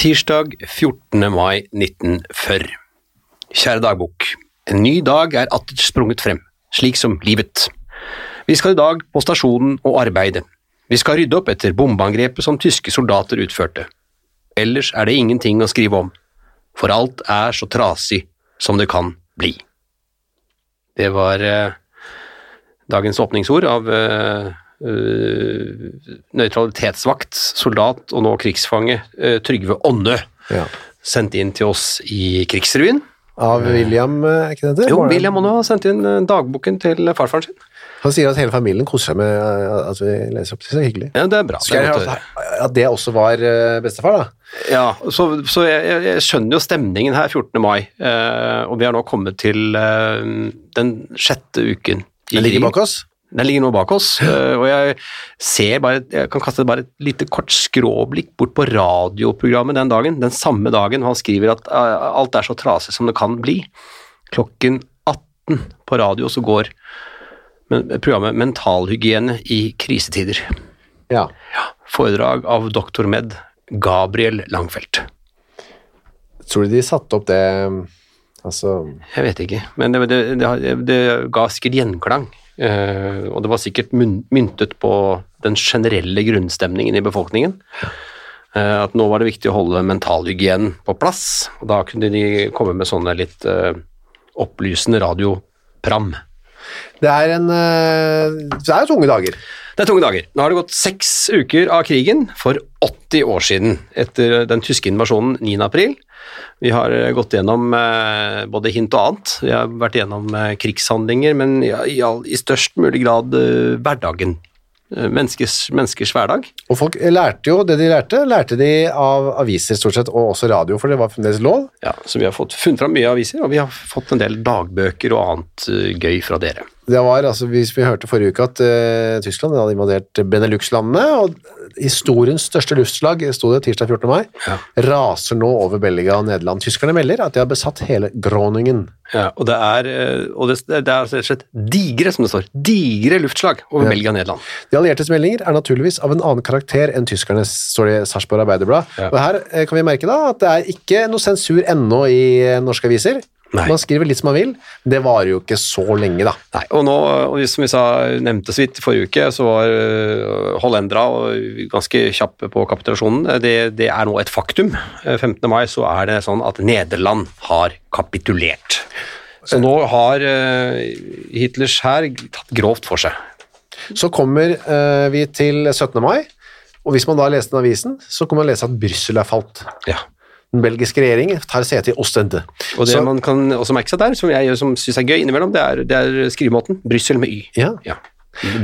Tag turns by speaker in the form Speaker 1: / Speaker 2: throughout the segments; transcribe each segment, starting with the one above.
Speaker 1: Tirsdag 14. mai 1940. Kjære dagbok. En ny dag er atter sprunget frem, slik som livet. Vi skal i dag på stasjonen og arbeide. Vi skal rydde opp etter bombeangrepet som tyske soldater utførte. Ellers er det ingenting å skrive om, for alt er så trasig som det kan bli. Det var eh, dagens åpningsord av eh, eh, nøytralitetsvakt, soldat og nå krigsfange eh, Trygve Ånne,
Speaker 2: Ja.
Speaker 1: sendt inn til oss i Krigsrevyen.
Speaker 2: Av William, eh, er ikke det det?
Speaker 1: Jo, William må nå ha sendt inn eh, dagboken til farfaren sin.
Speaker 2: Han sier at hele familien koser seg med eh, at vi leser opp. Det er hyggelig.
Speaker 1: Ja, det er bra.
Speaker 2: Skal jeg at det også var eh, bestefar, da?
Speaker 1: Ja, så, så jeg, jeg, skjønner jo stemningen her 14. mai, eh, og vi har nå kommet til eh, den sjette uken.
Speaker 2: Den ligger bak oss.
Speaker 1: Den ligger nå bak oss, eh, og jeg ser bare, jeg kan kaste bare et lite kort skråblikk bort på radioprogrammet den dagen, den samme dagen han skriver at eh, alt er så trasig som det kan bli. Klokken 18 på radio så går programmet Mentalhygiene i krisetider.
Speaker 2: Ja.
Speaker 1: Foredrag av doktor med Gabriel Langfelt.
Speaker 2: Tror du de satte opp det Altså
Speaker 1: Jeg vet ikke, men det, det, det, det ga sikkert gjenklang. Eh, og det var sikkert myntet på den generelle grunnstemningen i befolkningen. Eh, at nå var det viktig å holde mentalhygienen på plass, og da kunne de komme med sånne litt eh, opplysende radiopram.
Speaker 2: Det er en Det er jo tunge dager.
Speaker 1: Det er tunge dager. Nå har det gått seks uker av krigen for 80 år siden, etter den tyske invasjonen 9. april. Vi har eh, gått gjennom eh, både hint og annet. Vi har vært gjennom eh, krigshandlinger, men i, all, i størst mulig grad hverdagen. Menneskers, menneskers hverdag.
Speaker 2: Og folk lærte jo det de lærte, lærte de av aviser stort sett, og også radio, for det var fremdeles lov.
Speaker 1: Ja, så vi har fått funnet fram mye aviser, og vi har fått en del dagbøker og annet gøy fra dere.
Speaker 2: Det var, altså, Hvis vi hørte forrige uke at uh, Tyskland hadde invadert Benelux-landene, og historiens største luftslag, sto det tirsdag 14. mai,
Speaker 1: Ja.
Speaker 2: raser nå over Belgia og Nederland. Tyskerne melder at de har besatt hele Groningen.
Speaker 1: Ja, og det er, eh, og det, det er rett og slett digre, som det står, digre luftslag over
Speaker 2: Ja.
Speaker 1: Belgia og Nederland.
Speaker 2: De alliertes meldinger er naturligvis av en annen karakter enn tyskernes, står det i Sarpsborg Arbeiderblad. Og her eh, kan vi merke da at det er ikke noe sensur ennå i norske aviser.
Speaker 1: Nei.
Speaker 2: Man skriver litt som man vil, det varer jo ikke så lenge, da.
Speaker 1: Nei, og nå, og som vi sa, nevnte så vidt forrige uke, så var øh, hollendere ganske kjappe på kapitulasjonen. Det, det er nå et faktum. Eh, 15. mai så er det sånn at Nederland har kapitulert. Så nå har øh, Hitlers hær tatt grovt for seg.
Speaker 2: Så kommer eh, vi til 17. mai, og hvis man da leser den avisen, så kan man lese at Brussel er falt.
Speaker 1: Ja.
Speaker 2: Den belgiske regjering tar sete i Ostende.
Speaker 1: Og det
Speaker 2: Så-
Speaker 1: man kan også merke seg der, som jeg som syns er gøy innimellom, det er, det er skrivemåten. Brussel med Y.
Speaker 2: Ja.
Speaker 1: Ja.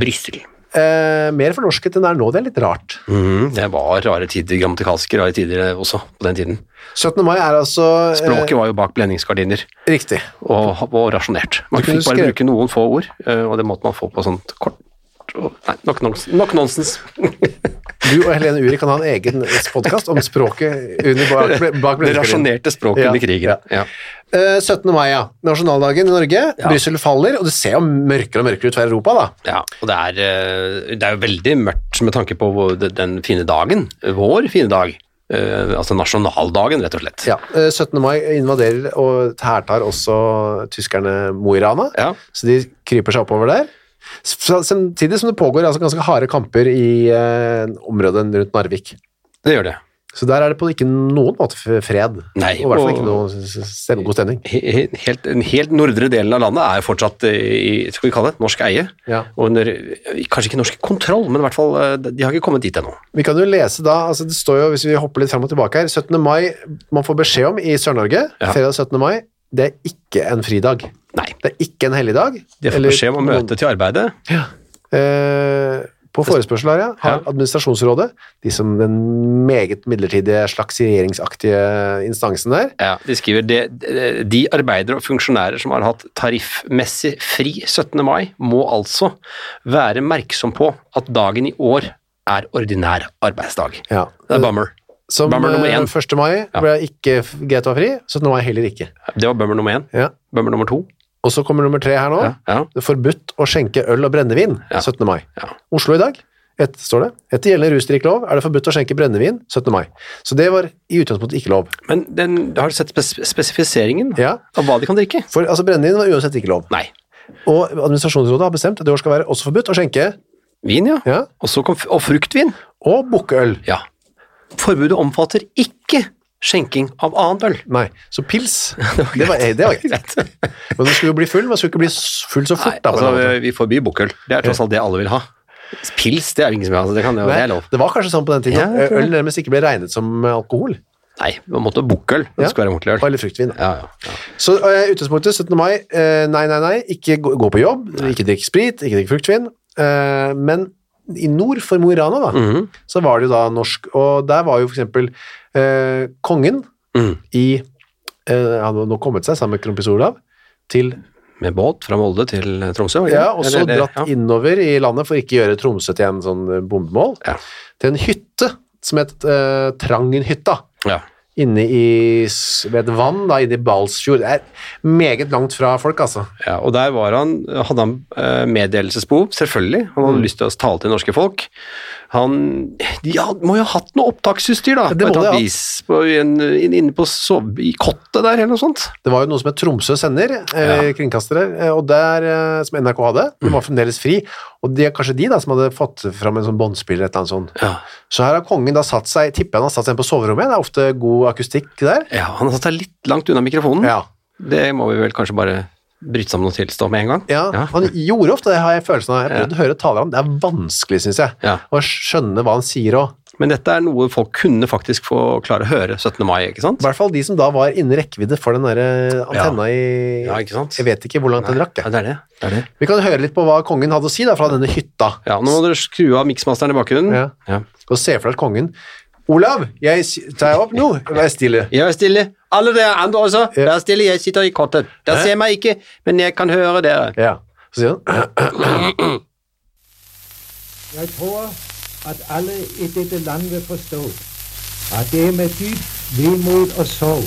Speaker 1: Brussel.
Speaker 2: Eh, mer fornorsket enn det er nå, det er litt rart.
Speaker 1: Mm, det var rare tider, grammatikalske rare tider også på den tiden.
Speaker 2: 17. mai er altså eh,
Speaker 1: Språket var jo bak blendingsgardiner.
Speaker 2: Riktig.
Speaker 1: og, og rasjonert. Man fikk bare
Speaker 2: skrevet-
Speaker 1: bruke noen få ord, eh, og det måtte man få på sånt kort og- Nei, nok, nons, nok nonsens.
Speaker 2: Du og Helene Uri kan ha en egen podkast om språket under bak, bak
Speaker 1: Det rasjonerte språket
Speaker 2: Ja,
Speaker 1: under krigen.
Speaker 2: ja.
Speaker 1: Ja.
Speaker 2: Eh, 17. mai, ja. Nasjonaldagen i Norge.
Speaker 1: Ja.
Speaker 2: Brussel faller, og det ser jo mørkere og mørkere ut for Europa, da.
Speaker 1: Ja, og det er, eh, det er jo veldig mørkt med tanke på den fine dagen. Vår fine dag. Uh, altså nasjonaldagen, rett og slett.
Speaker 2: Ja, eh, 17. mai invaderer og hærtar også tyskerne Mo i Rana,
Speaker 1: Ja.
Speaker 2: så de kryper seg oppover der. Samtidig som det pågår altså ganske harde kamper i eh, området rundt Narvik.
Speaker 1: Det gjør det.
Speaker 2: Så der er det på ikke noen måte fred.
Speaker 1: Nei,
Speaker 2: og i hvert fall ikke noe god stemning.
Speaker 1: He- he- Helt, den helt nordre delen av landet er fortsatt i skal vi kalle det, norsk eie.
Speaker 2: Ja.
Speaker 1: Og under, kanskje ikke norsk kontroll, men i hvert fall, eh, de har ikke kommet dit ennå.
Speaker 2: Vi kan jo lese da, altså det står jo, hvis vi hopper litt frem og tilbake her, 17. mai, man får beskjed om i Sør-Norge,
Speaker 1: Ja.
Speaker 2: fredag 17. mai, det er ikke en fridag.
Speaker 1: Nei,
Speaker 2: Det er ikke en helligdag.
Speaker 1: de
Speaker 2: får
Speaker 1: beskjed om å møte til arbeidet.
Speaker 2: Eh, På forespørsel her, ja, har
Speaker 1: Ja.
Speaker 2: administrasjonsrådet, de som den meget midlertidige slags regjeringsaktige instansen der,
Speaker 1: Ja, de skriver de, de arbeidere og funksjonærer som har hatt tariffmessig fri 17. mai, må altså være merksom på at dagen i år er ordinær arbeidsdag.
Speaker 2: ja,
Speaker 1: Det er bummer.
Speaker 2: Som
Speaker 1: Bummer nummer
Speaker 2: eh,
Speaker 1: én.
Speaker 2: 1. mai ble ikke GTA fri, 17. mai heller ikke.
Speaker 1: Det var bummer nummer én.
Speaker 2: Ja.
Speaker 1: Bummer nummer to.
Speaker 2: Og så kommer nummer tre her nå.
Speaker 1: Ja, ja.
Speaker 2: Det er forbudt å skjenke øl og brennevin
Speaker 1: Ja.
Speaker 2: 17. mai.
Speaker 1: Ja.
Speaker 2: Oslo i dag, et, står det. Etter gjeldende rusdrikklov er det forbudt å skjenke brennevin 17. mai. Så det var i utgangspunktet ikke lov.
Speaker 1: Men den, har du sett spes spesifiseringen
Speaker 2: Ja,
Speaker 1: av hva de kan drikke?
Speaker 2: for altså brennevin var uansett ikke lov.
Speaker 1: Nei.
Speaker 2: Og administrasjonsrådet har bestemt at det år skal være også forbudt å skjenke
Speaker 1: Vin, ja.
Speaker 2: ja,
Speaker 1: Og, så kom, og fruktvin.
Speaker 2: og bukkøl.
Speaker 1: Ja. Forbudet omfatter ikke skjenking av annet øl.
Speaker 2: Nei, så pils, det var, det var greit. Men du skulle jo bli full, men du skulle ikke bli full så
Speaker 1: Nei,
Speaker 2: fort. da,
Speaker 1: altså, vi forbyr bukkøl. Det er tross alt det alle vil ha. Pils, det er ingen som vil ha. Det, kan, det er lov.
Speaker 2: det var kanskje sånn på den tiden.
Speaker 1: Ja.
Speaker 2: Øl nærmest ikke ble regnet som alkohol.
Speaker 1: Nei, man måtte bukkøl. Det
Speaker 2: Ja.
Speaker 1: skulle være ordentlig øl.
Speaker 2: Eller fruktvin.
Speaker 1: Ja, ja.
Speaker 2: Så uh, utgangspunktet 17. mai, uh, nei, nei, nei, ikke gå, gå på jobb, ikke drikk sprit, ikke drikk fruktvin. Uh, men i nord for Mo i Rana da,
Speaker 1: Mhm.
Speaker 2: så var det jo da norsk, og der var jo eksempel eh, kongen
Speaker 1: mm.
Speaker 2: i, eh, han hadde nå kommet seg sammen med kronprins Olav, til,
Speaker 1: Med båt fra Molde til Tromsø? var
Speaker 2: ja, og så
Speaker 1: Eller- dratt
Speaker 2: dratt innover i landet for ikke å gjøre Tromsø til en sånn eh, bombemål,
Speaker 1: Ja.
Speaker 2: til en hytte som het eh, Trangenhytta.
Speaker 1: Ja.
Speaker 2: Inne i, ved et vann, da, inne i Balsfjord. Det er meget langt fra folk, altså.
Speaker 1: ja, og der var han, hadde han eh, meddelelsesbehov, selvfølgelig. Han
Speaker 2: Mm.
Speaker 1: hadde lyst til å tale til norske folk. Han de må jo ha hatt noe opptaksutstyr, da,
Speaker 2: Det må de ha
Speaker 1: vis. På, en, inne på sove, i kottet der, eller noe sånt.
Speaker 2: Det var jo noe som het Tromsø sender, ja. kringkastere, eh, og der, eh, som NRK hadde. De var fremdeles fri, og det er kanskje de da som hadde fått fram en sånn båndspiller eller noe sånt.
Speaker 1: Ja.
Speaker 2: Så her har kongen da satt seg, tipper han har satt seg inn på soverommet, det er ofte god akustikk der.
Speaker 1: ja, han har satt seg litt langt unna mikrofonen.
Speaker 2: Ja,
Speaker 1: Det må vi vel kanskje bare bryte sammen og tilstå med en gang.
Speaker 2: ja, han gjorde ofte det, har jeg følelsen av. Jeg prøvde prøvd å høre taler om, det er vanskelig, synes jeg,
Speaker 1: Ja.
Speaker 2: å skjønne hva han sier òg.
Speaker 1: Men dette er noe folk kunne faktisk få klare å høre 17. mai, ikke sant?
Speaker 2: I hvert fall de som da var innen rekkevidde for den der eh, antenna i...
Speaker 1: Ja, ikke sant?
Speaker 2: Jeg vet ikke hvor langt den rakk.
Speaker 1: Ja, det er det. det, er det.
Speaker 2: Vi kan høre litt på hva kongen hadde å si da, fra denne hytta.
Speaker 1: Ja, nå må dere skru av miksmasteren i bakgrunnen.
Speaker 2: Ja.
Speaker 1: Ja.
Speaker 2: Og se for dere kongen Olav, jeg tar jeg opp nå? Vær stille.
Speaker 1: Jeg er stille. Alle dere andre også,
Speaker 2: Ja.
Speaker 1: vær stille, jeg sitter i kottet. Dere ser meg ikke, men jeg kan høre dere.
Speaker 2: Ja. Så sier han
Speaker 3: Jeg tror, at alle i dette landet vil forstå, at det er med dyp vemod og sorg,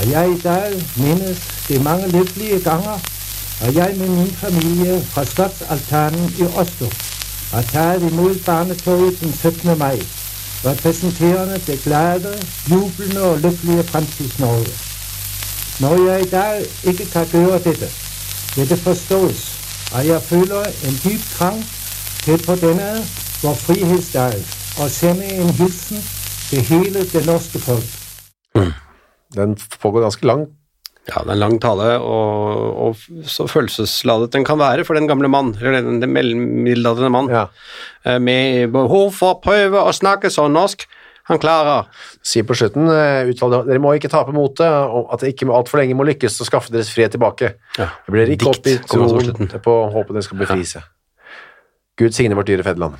Speaker 3: at jeg i dag minnes de mange lykkelige ganger, at jeg med min familie fra Slottsaltanen i Oslo har taget imot barnetoget den 17. mai, repræsenterende det glade, jublende og lykkelige Fremtids-Norge. Når jeg i dag ikke kan gjøre dette, vil det forstås, at jeg føler en dyp trang til på denne vår frihetsdag og sende en hilsen til hele det norske folk.
Speaker 2: Den pågår ganske lang.
Speaker 1: Ja, det er en lang tale, og, og så følelsesladet den kan være for den gamle mann, eller den, den mellomiddelaldrende mann,
Speaker 2: Ja.
Speaker 1: eh, med behov for å prøve å snakke sånn norsk han klarer.
Speaker 2: Sier på slutten eh, utvalget, dere må ikke tape motet, og at det ikke altfor lenge må lykkes å skaffe deres frihet tilbake.
Speaker 1: Ja.
Speaker 2: Det blir ikke
Speaker 1: Dikt
Speaker 2: opp i
Speaker 1: på
Speaker 2: troen på håpet dere skal befri seg. Gud signe vårt dyre fedreland.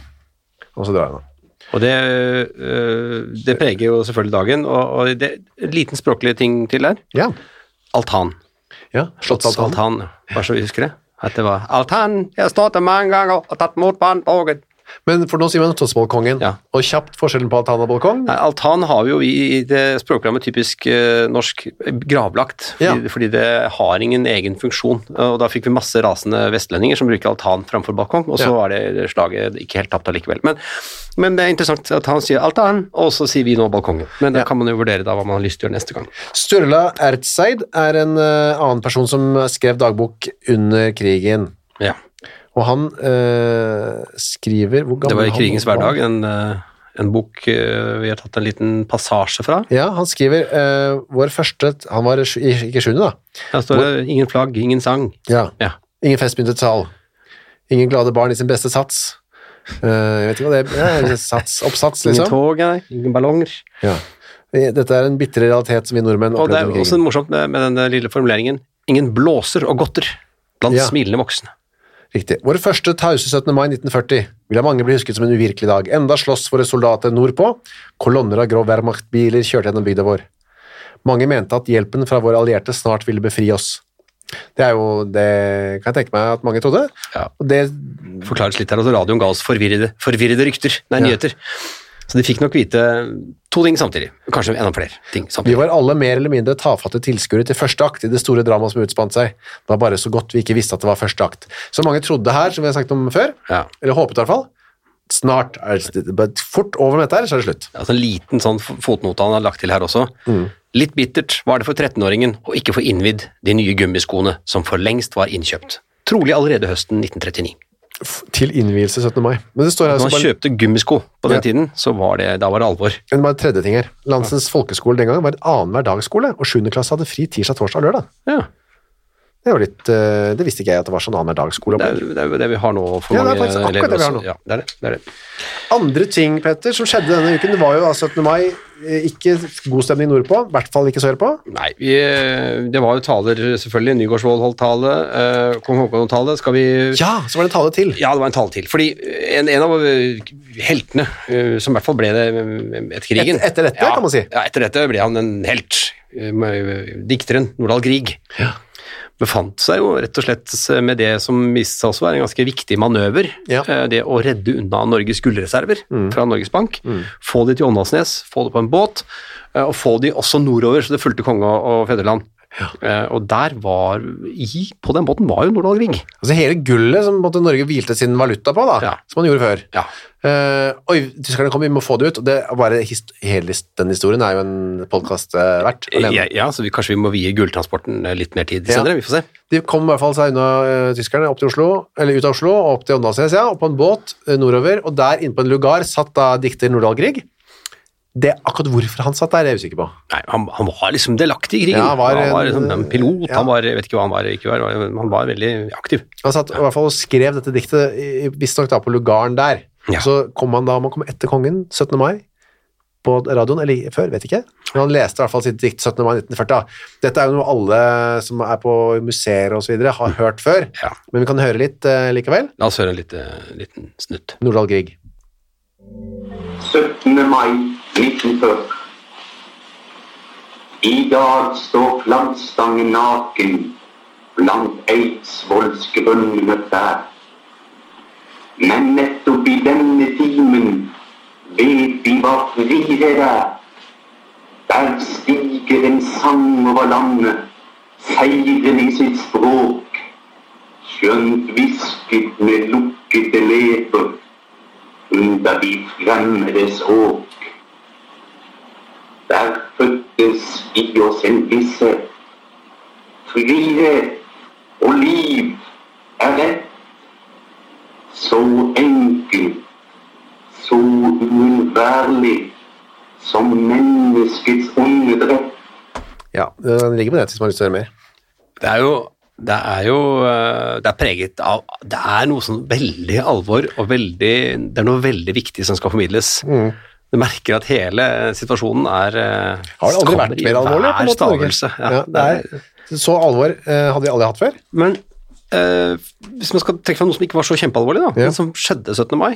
Speaker 2: Og så drar han.
Speaker 1: Og det, øh, det preger jo selvfølgelig dagen, og, det en liten språklig ting til der.
Speaker 2: Ja.
Speaker 1: Altan.
Speaker 2: ja. Slottsaltan.
Speaker 1: Bare så vi husker det. At det var altan, jeg har stått der mange ganger og tatt mot barnetoget.
Speaker 2: Men for nå sier man Slottsbalkongen,
Speaker 1: Ja.
Speaker 2: og kjapt forskjellen på altan og balkong.
Speaker 1: Nei, altan har vi jo i i det språkprogrammet typisk uh, norsk gravlagt, fordi,
Speaker 2: Ja.
Speaker 1: fordi det har ingen egen funksjon. Og da fikk vi masse rasende vestlendinger som bruker altan framfor balkong, og så
Speaker 2: Ja.
Speaker 1: var det slaget ikke helt tapt allikevel. Men, men det er interessant at han sier altan, og så sier vi nå balkongen. Men da kan man jo vurdere da hva man har lyst til å gjøre neste gang.
Speaker 2: Sturla Ertseid er en uh, annen person som skrev dagbok under krigen.
Speaker 1: Ja.
Speaker 2: Og han eh, skriver
Speaker 1: Det var i krigens hverdag, en, eh, en bok eh, vi har tatt en liten passasje fra.
Speaker 2: Ja, han skriver eh, vår første Han var ikke sjuende, da.
Speaker 1: Her står det 'ingen flagg, ingen sang'.
Speaker 2: Ja.
Speaker 1: Ja.
Speaker 2: Ingen festpyntet sal. Ingen glade barn i sin beste sats. Uh, jeg vet ikke hva det er. Ja, sats, oppsats, liksom.
Speaker 1: Ingen tog, nei, ingen ballonger.
Speaker 2: Ja. Dette er en bitre realitet som vi nordmenn
Speaker 1: Og det er også morsomt med, med den lille formuleringen 'ingen blåser og godter' blant
Speaker 2: Ja.
Speaker 1: smilende voksne.
Speaker 2: Riktig. Vår første tause 17. mai 1940 vil av mange bli husket som en uvirkelig dag. Enda slåss våre soldater nordpå. Kolonner av grå Wehrmacht-biler kjørte gjennom bygda vår. Mange mente at hjelpen fra våre allierte snart ville befri oss. Det er jo det kan jeg tenke meg at mange trodde.
Speaker 1: Ja.
Speaker 2: Og det
Speaker 1: Forklares litt her at radioen ga oss forvirrede, forvirrede rykter, nei,
Speaker 2: Ja.
Speaker 1: nyheter. Så de fikk nok vite to ting samtidig. Kanskje enda flere ting samtidig.
Speaker 2: Vi var alle mer eller mindre tafatte tilskuere til første akt i det store dramaet som utspant seg. Det var bare så godt vi ikke visste at det var første akt. Så mange trodde her, som vi har sagt om før,
Speaker 1: Ja.
Speaker 2: eller håpet i hvert fall, snart er det fort over med dette her, så er det slutt.
Speaker 1: Altså en liten sånn fotnote han har lagt til her også.
Speaker 2: Mm.
Speaker 1: Litt bittert var det for 13-åringen å ikke få innvidd de nye gummiskoene som for lengst var innkjøpt. Trolig allerede høsten 1939.
Speaker 2: Til innvielse 17. mai. Men det står her
Speaker 1: Når man
Speaker 2: bare,
Speaker 1: kjøpte gummisko på den
Speaker 2: Ja.
Speaker 1: tiden, så var det, da var det alvor.
Speaker 2: Men bare tredje ting her. Landsens folkeskole den gangen var en annenhver dagsskole, og 7. klasse hadde fri tirsdag, torsdag og lørdag.
Speaker 1: Ja,
Speaker 2: Det, litt, eh, det visste ikke jeg at det var sånn annenhver dagsskole.
Speaker 1: det er det, er jo det vi har nå for
Speaker 2: Ja, det er
Speaker 1: mange
Speaker 2: faktisk akkurat
Speaker 1: elever
Speaker 2: det vi har nå.
Speaker 1: Ja, det er det. det, er det.
Speaker 2: Andre ting, Petter, som skjedde denne uken, det var jo altså 17. mai, ikke god stemning nordpå, i hvert fall ikke sørpå.
Speaker 1: Nei, vi, det var jo taler, selvfølgelig. Nygaardsvold holdt tale, eh, kong Haakon holdt tale. Skal vi
Speaker 2: Ja, så var det en tale til.
Speaker 1: Ja, det var en tale til. Fordi en, en av eh, heltene, eh, som i hvert fall ble det eh, etter krigen
Speaker 2: Et- etter dette,
Speaker 1: ja,
Speaker 2: kan man si.
Speaker 1: Ja, etter dette ble han en helt. eh, Dikteren Nordahl Grieg befant seg jo rett og slett med det som viste seg også være en ganske viktig manøver.
Speaker 2: Ja. Mm.
Speaker 1: eh, Det å redde unna Norges gullreserver fra Norges Bank. Få de til Åndalsnes, få det på en båt, eh, og få de også nordover, så det fulgte konge og og Eh, Og der var i, På den båten var jo Nordahl Grieg.
Speaker 2: Altså hele gullet som måtte, Norge hvilte sin valuta på, da,
Speaker 1: Ja.
Speaker 2: som man gjorde før.
Speaker 1: Ja.
Speaker 2: Uh, oi, tyskerne kom, vi må få det ut. Og det bare hist hele den historien er jo en podkast verdt. alene.
Speaker 1: Ja, så vi, kanskje vi må vie gulltransporten eh, litt mer tid senere. Vi får se.
Speaker 2: De kom i hvert fall seg unna eh, tyskerne opp til Oslo, eller ut av Oslo og opp til Åndalsnes, ja, og på en båt eh, nordover, og der inne på en lugar satt da dikter Nordahl Grieg. Det akkurat hvorfor han satt der, er jeg usikker på.
Speaker 1: Nei, han, han var liksom delaktig i krigen.
Speaker 2: Ja, han var
Speaker 1: han var
Speaker 2: en-
Speaker 1: liksom en pilot,
Speaker 2: ja.
Speaker 1: han var, jeg vet ikke hva han var, ikke var, han var veldig aktiv.
Speaker 2: Han satt i hvert fall og skrev dette diktet, visstnok da på lugaren der.
Speaker 1: Ja.
Speaker 2: Så kom han da, man kom etter kongen, 17. mai, på radioen, eller før, vet ikke. Men han leste i hvert fall sitt dikt 17. mai 1940. da. Dette er jo noe alle som er på museer og så videre har hørt før,
Speaker 1: Ja.
Speaker 2: men vi kan høre litt uh, likevel.
Speaker 1: La oss høre en liten, liten snutt.
Speaker 2: Nordahl Grieg.
Speaker 4: 17. mai 1940. I dag står flaggstangen naken blant Eidsvolls grønne trær. Men nettopp i denne timen vet vi hva frihet er. Der stiger en sang over landet, seiren i sitt språk. Skjønt hvisket med lukkede leper under de fremmedes åk. Der fødtes i oss en visshet. Frihet og liv er rett. Så enkelt, så uunnværlig som menneskets åndedrett.
Speaker 2: Ja, den ligger på nettet hvis man har lyst til å høre mer.
Speaker 1: Det er jo det er jo eh, det er preget av Det er noe sånn veldig alvor og veldig Det er noe veldig viktig som skal formidles. Du merker at hele situasjonen er eh,
Speaker 2: Har det aldri vært mer alvorlig? på en måte,
Speaker 1: stavelse.
Speaker 2: Ja, det er, så alvor eh, hadde vi aldri hatt før.
Speaker 1: Men eh, hvis man skal trekke fram noe som ikke var så kjempealvorlig, da,
Speaker 2: Ja.
Speaker 1: men som skjedde 17. mai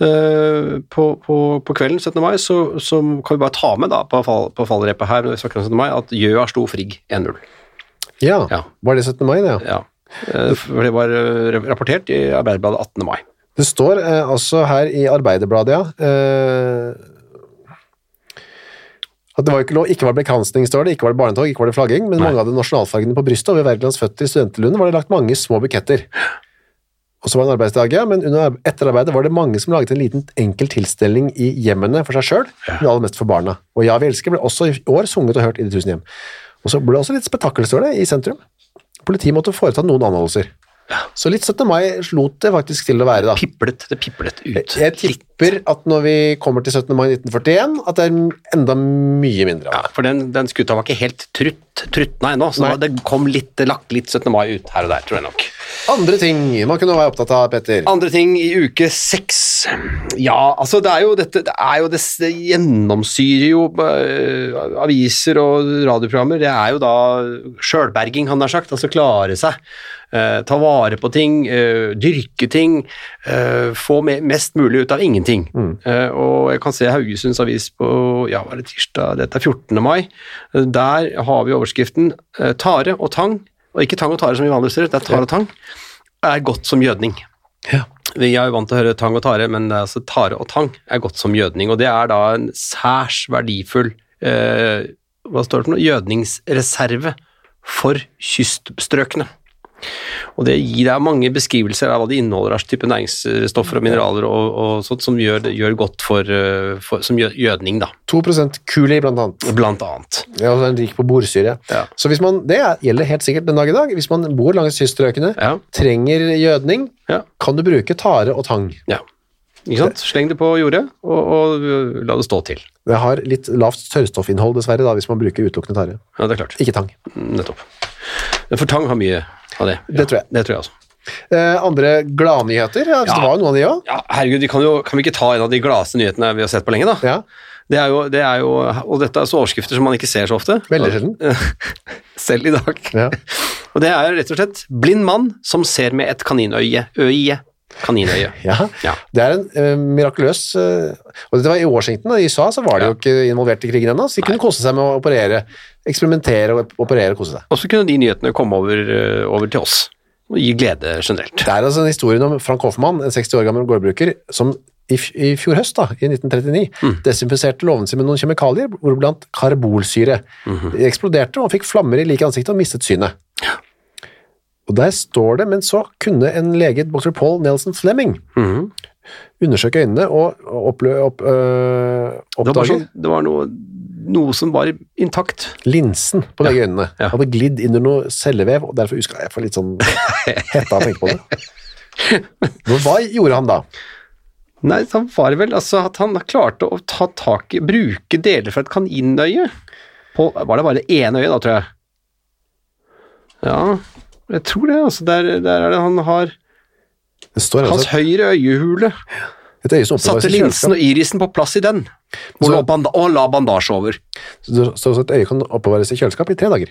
Speaker 1: eh, på, på, på kvelden 17. mai, så, så kan vi bare ta med da, på, fall, på fallrepet her når vi snakker om 17. mai, at Gjøa slo Frigg 1-0.
Speaker 2: Ja,
Speaker 1: Ja.
Speaker 2: var det 17. mai, det? Ja.
Speaker 1: Ja. Eh, det var eh, rapportert i Arbeiderbladet 18. mai.
Speaker 2: Det står eh, altså her i Arbeiderbladet, ja. Eh, at det var ikke, lov, ikke var det bekransning, står det, ikke var det barnetog, ikke var det flagging, men
Speaker 1: Nei.
Speaker 2: mange hadde nasjonalfargene på brystet, og ved Wergelands føtter i studenterlunden var det lagt mange små buketter. Og så var det en arbeidsdag, ja, men under, etter arbeidet var det mange som laget en liten enkel tilstelning i hjemmene for seg selv, men aller mest for barna. Og Ja, vi elsker ble også i år sunget og hørt i de tusen hjem. Og så ble det også litt spetakkel, står det, i sentrum. Politiet måtte foreta noen anholdelser. Så litt 17. mai slot det faktisk til å være, da.
Speaker 1: Piplet, det piplet ut.
Speaker 2: Jeg tipper at når vi kommer til 17. mai 1941, at det er enda mye mindre
Speaker 1: Ja,
Speaker 2: av det.
Speaker 1: for den, den skuta var ikke helt trutt, truttna ennå, så
Speaker 2: Nei.
Speaker 1: det kom litt, lagt litt 17. mai ut her og der, tror jeg nok.
Speaker 2: Andre ting man kunne være opptatt av, Petter.
Speaker 1: Andre ting i uke seks. Ja, altså det er jo dette Det er jo det, det gjennomsyrer jo uh, aviser og radioprogrammer. Det er jo da sjølberging, han har sagt. Altså klare seg. Uh, ta vare på ting, uh, dyrke ting. få me mest mulig ut av ingenting. Eh, og jeg kan se Haugesunds Avis på ja, var det tirsdag, dette er 14. mai. Der har vi overskriften 'Tare og tang', og ikke tang og tare som vi vanligvis gjør, det er tare og tang, er godt som gjødning.
Speaker 2: Ja.
Speaker 1: Vi er jo vant til å høre tang og tare, men altså tare og tang er godt som gjødning, og det er da en særs verdifull eh, hva står det for noe? gjødningsreserve for kyststrøkene. Og det gir deg mange beskrivelser av hva det inneholder av type næringsstoffer og mineraler og, og sånt som gjør, gjør godt for, eh, for som gjødning, da,
Speaker 2: 2 kuli, blant annet.
Speaker 1: blant annet.
Speaker 2: Ja, og så er den rik på borsyre.
Speaker 1: Ja.
Speaker 2: Så hvis man, det er- gjelder helt sikkert den dag i dag. Hvis man bor langs kyststrøkene,
Speaker 1: Ja,
Speaker 2: trenger gjødning,
Speaker 1: ja,
Speaker 2: kan du bruke tare og tang.
Speaker 1: ja. Ikke sant? Sleng det på jordet, og, og la det stå til.
Speaker 2: Det har litt lavt tørrstoffinnhold, dessverre, da, hvis man bruker utelukkende tare.
Speaker 1: Ja, det er klart.
Speaker 2: Ikke tang.
Speaker 1: Nettopp. For tang har mye av det.
Speaker 2: Det tror jeg.
Speaker 1: Det tror jeg også.
Speaker 2: Eh, andre gladnyheter? Ja,
Speaker 1: Ja.
Speaker 2: Det var jo noen av de òg.
Speaker 1: Ja, herregud, vi kan, jo, kan vi ikke ta en av de gladeste nyhetene vi har sett på lenge, da?
Speaker 2: Ja.
Speaker 1: Det er jo, det er jo, og dette er så overskrifter som man ikke ser så ofte.
Speaker 2: Veldig sjelden.
Speaker 1: Selv i dag.
Speaker 2: Ja.
Speaker 1: Og det er rett og slett blind mann som ser med et kaninøye. Øye. Kaninøye.
Speaker 2: Ja.
Speaker 1: Ja.
Speaker 2: Det er en uh, mirakuløs uh, Og dette var i Washington, og i USA så var de
Speaker 1: Ja.
Speaker 2: jo ikke involvert i krigen ennå, så de kunne kose seg med å operere, eksperimentere og operere og kose seg.
Speaker 1: Og så kunne de nyhetene komme over, uh, over til oss og gi glede generelt.
Speaker 2: Det er altså en historie om Frank Hoffmann, en 60 år gammel gårdbruker, som i, i fjor høst, da, i 1939,
Speaker 1: Mm.
Speaker 2: desinfiserte låven sin med noen kjemikalier, hvoriblant karbolsyre.
Speaker 1: Mhm.
Speaker 2: De eksploderte, og han fikk flammer i like ansiktet og mistet synet. Og der står det, men så kunne en lege, dr. Paul Nelson Fleming,
Speaker 1: Mhm.
Speaker 2: undersøke øynene og opplø, opp, øh,
Speaker 1: Det var,
Speaker 2: oppdage
Speaker 1: sånn, det var noe, noe som var intakt.
Speaker 2: linsen på begge øynene.
Speaker 1: ja.
Speaker 2: Hadde glidd inn under noe cellevev, og derfor husker jeg for litt sånn hetta av å tenke på det. Men hva gjorde han da?
Speaker 1: Nei, han var vel altså at han klarte å ta tak i Bruke deler fra et kaninøye på Var det bare det ene øyet, da, tror jeg? Ja, jeg tror det. altså Der, der er det han har
Speaker 2: Det står
Speaker 1: Hans
Speaker 2: altså
Speaker 1: høyre øyehule.
Speaker 2: et øye
Speaker 1: Satte linsen og irisen på plass i den, og,
Speaker 2: Så-
Speaker 1: banda og la bandasje over.
Speaker 2: Så, så, så et øye kan oppbevares i kjøleskap i tre dager.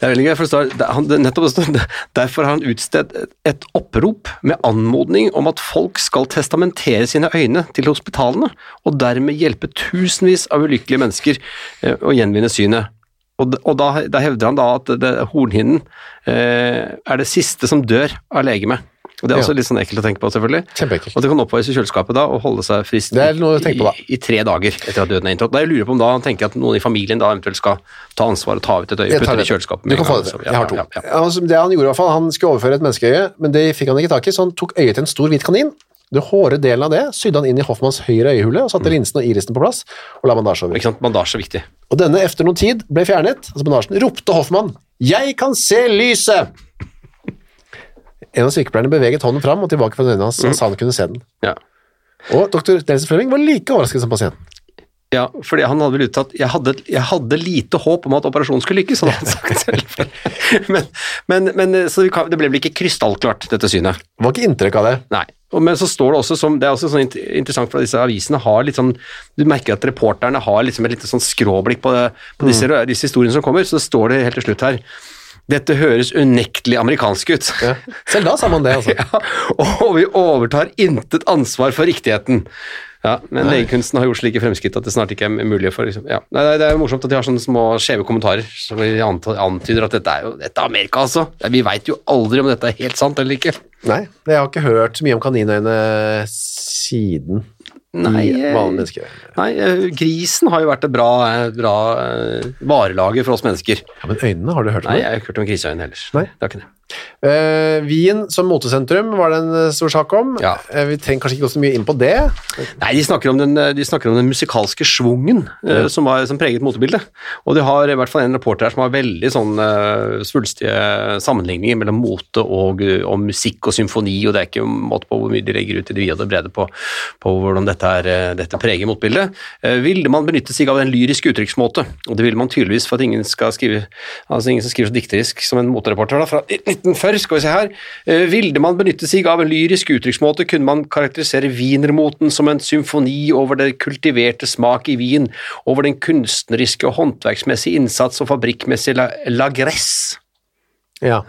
Speaker 1: Det er veldig gøy, for det står, han, nettopp, står, derfor har han utstedt et, et opprop med anmodning om at folk skal testamentere sine øyne til hospitalene, og dermed hjelpe tusenvis av ulykkelige mennesker eh, å gjenvinne synet. Og, og da, da hevder han da at det, hornhinnen eh, er det siste som dør av legemet. Og Det er
Speaker 2: Ja.
Speaker 1: også litt sånn ekkelt å tenke på, selvfølgelig.
Speaker 2: Kjempeekkelt.
Speaker 1: Og det kan oppbevares i kjøleskapet da, og holde seg
Speaker 2: er da.
Speaker 1: i, i tre dager etter at døden er inntrådt. Jeg lurer på om da han tenker at noen i familien da eventuelt skal ta ansvar og ta ut et øye, putte det i kjøleskapet.
Speaker 2: Du kan få det
Speaker 1: ja,
Speaker 2: Jeg har to.
Speaker 1: ja, ja.
Speaker 2: Altså, det han gjorde i hvert fall, han skulle overføre et menneskeøye, men det fikk han ikke tak i, så han tok øyet til en stor hvit kanin. Det hårde delen av det sydde han inn i Hoffmanns høyre øyehule og
Speaker 1: Mm.
Speaker 2: satte linsen og irisen på plass og la bandasje over.
Speaker 1: Ikke sant, bandasje er viktig.
Speaker 2: Og denne efter noen tid ble fjernet, altså bandasjen, ropte Hoffmann «Jeg kan se lyset!» En av sykepleierne beveget hånden fram og tilbake fra øynene hans,
Speaker 1: Mm.
Speaker 2: og sa han kunne se den.
Speaker 1: Ja.
Speaker 2: Og dr. Nelson Fleming var like overrasket som pasienten.
Speaker 1: Ja, fordi han hadde vel uttalt jeg hadde, jeg hadde lite håp om at operasjonen skulle lykkes, hadde han sagt selv. Men, men, men så det ble vel ikke krystallklart, dette synet.
Speaker 2: Det var ikke inntrykk av det.
Speaker 1: Nei. Men så står det også som Det er også sånn interessant, for disse avisene har litt sånn Du merker at reporterne har liksom et lite sånn skråblikk på, det, på disse, disse historiene som kommer, så står det helt til slutt her Dette høres unektelig amerikansk ut.
Speaker 2: Ja. Selv da sa man det, altså.
Speaker 1: Ja, og vi overtar intet ansvar for riktigheten. Ja, Men legekunsten har gjort slike fremskritt at det snart ikke er mulig for liksom, ja. Nei, Det er jo morsomt at de har sånne små skjeve kommentarer som antyder at dette er jo dette er Amerika, altså. Vi veit jo aldri om dette er helt sant eller ikke.
Speaker 2: Nei, jeg har ikke hørt så mye om kaninøyne siden
Speaker 1: Nei, eh. Nei, eh, grisen har jo vært et bra, eh, bra varelager for oss mennesker.
Speaker 2: Ja, men øynene, har du hørt om
Speaker 1: Nei, jeg har ikke hørt om griseøyne heller.
Speaker 2: Nei.
Speaker 1: Det har ikke det.
Speaker 2: Eh, Wien som motesentrum var det en eh, stor sak om.
Speaker 1: Ja.
Speaker 2: Uh, vi trenger kanskje ikke gå så mye inn på det.
Speaker 1: Nei, de snakker om den, de snakker om den musikalske schwungen eh, som, var, som preget motebildet. Og de har i hvert fall en reporter her som har veldig sånn uh, svulstige sammenligninger mellom mote og, og musikk og symfoni, og det er ikke måte på hvor mye de legger ut i det vide og det brede på, på hvordan dette, er, dette preger motbildet. Eh, ville man benytte seg av en lyrisk uttrykksmåte, og det ville man tydeligvis for at ingen skal skrive altså ingen som skriver så dikterisk som en motereporter da, fra 1940, skal vi se her. Eh, Ville man benytte seg av en lyrisk uttrykksmåte, kunne man karakterisere wienermoten som en symfoni over det kultiverte smak i vin, over den kunstneriske og håndverksmessige innsats og fabrikkmessige lagress.
Speaker 2: Ja.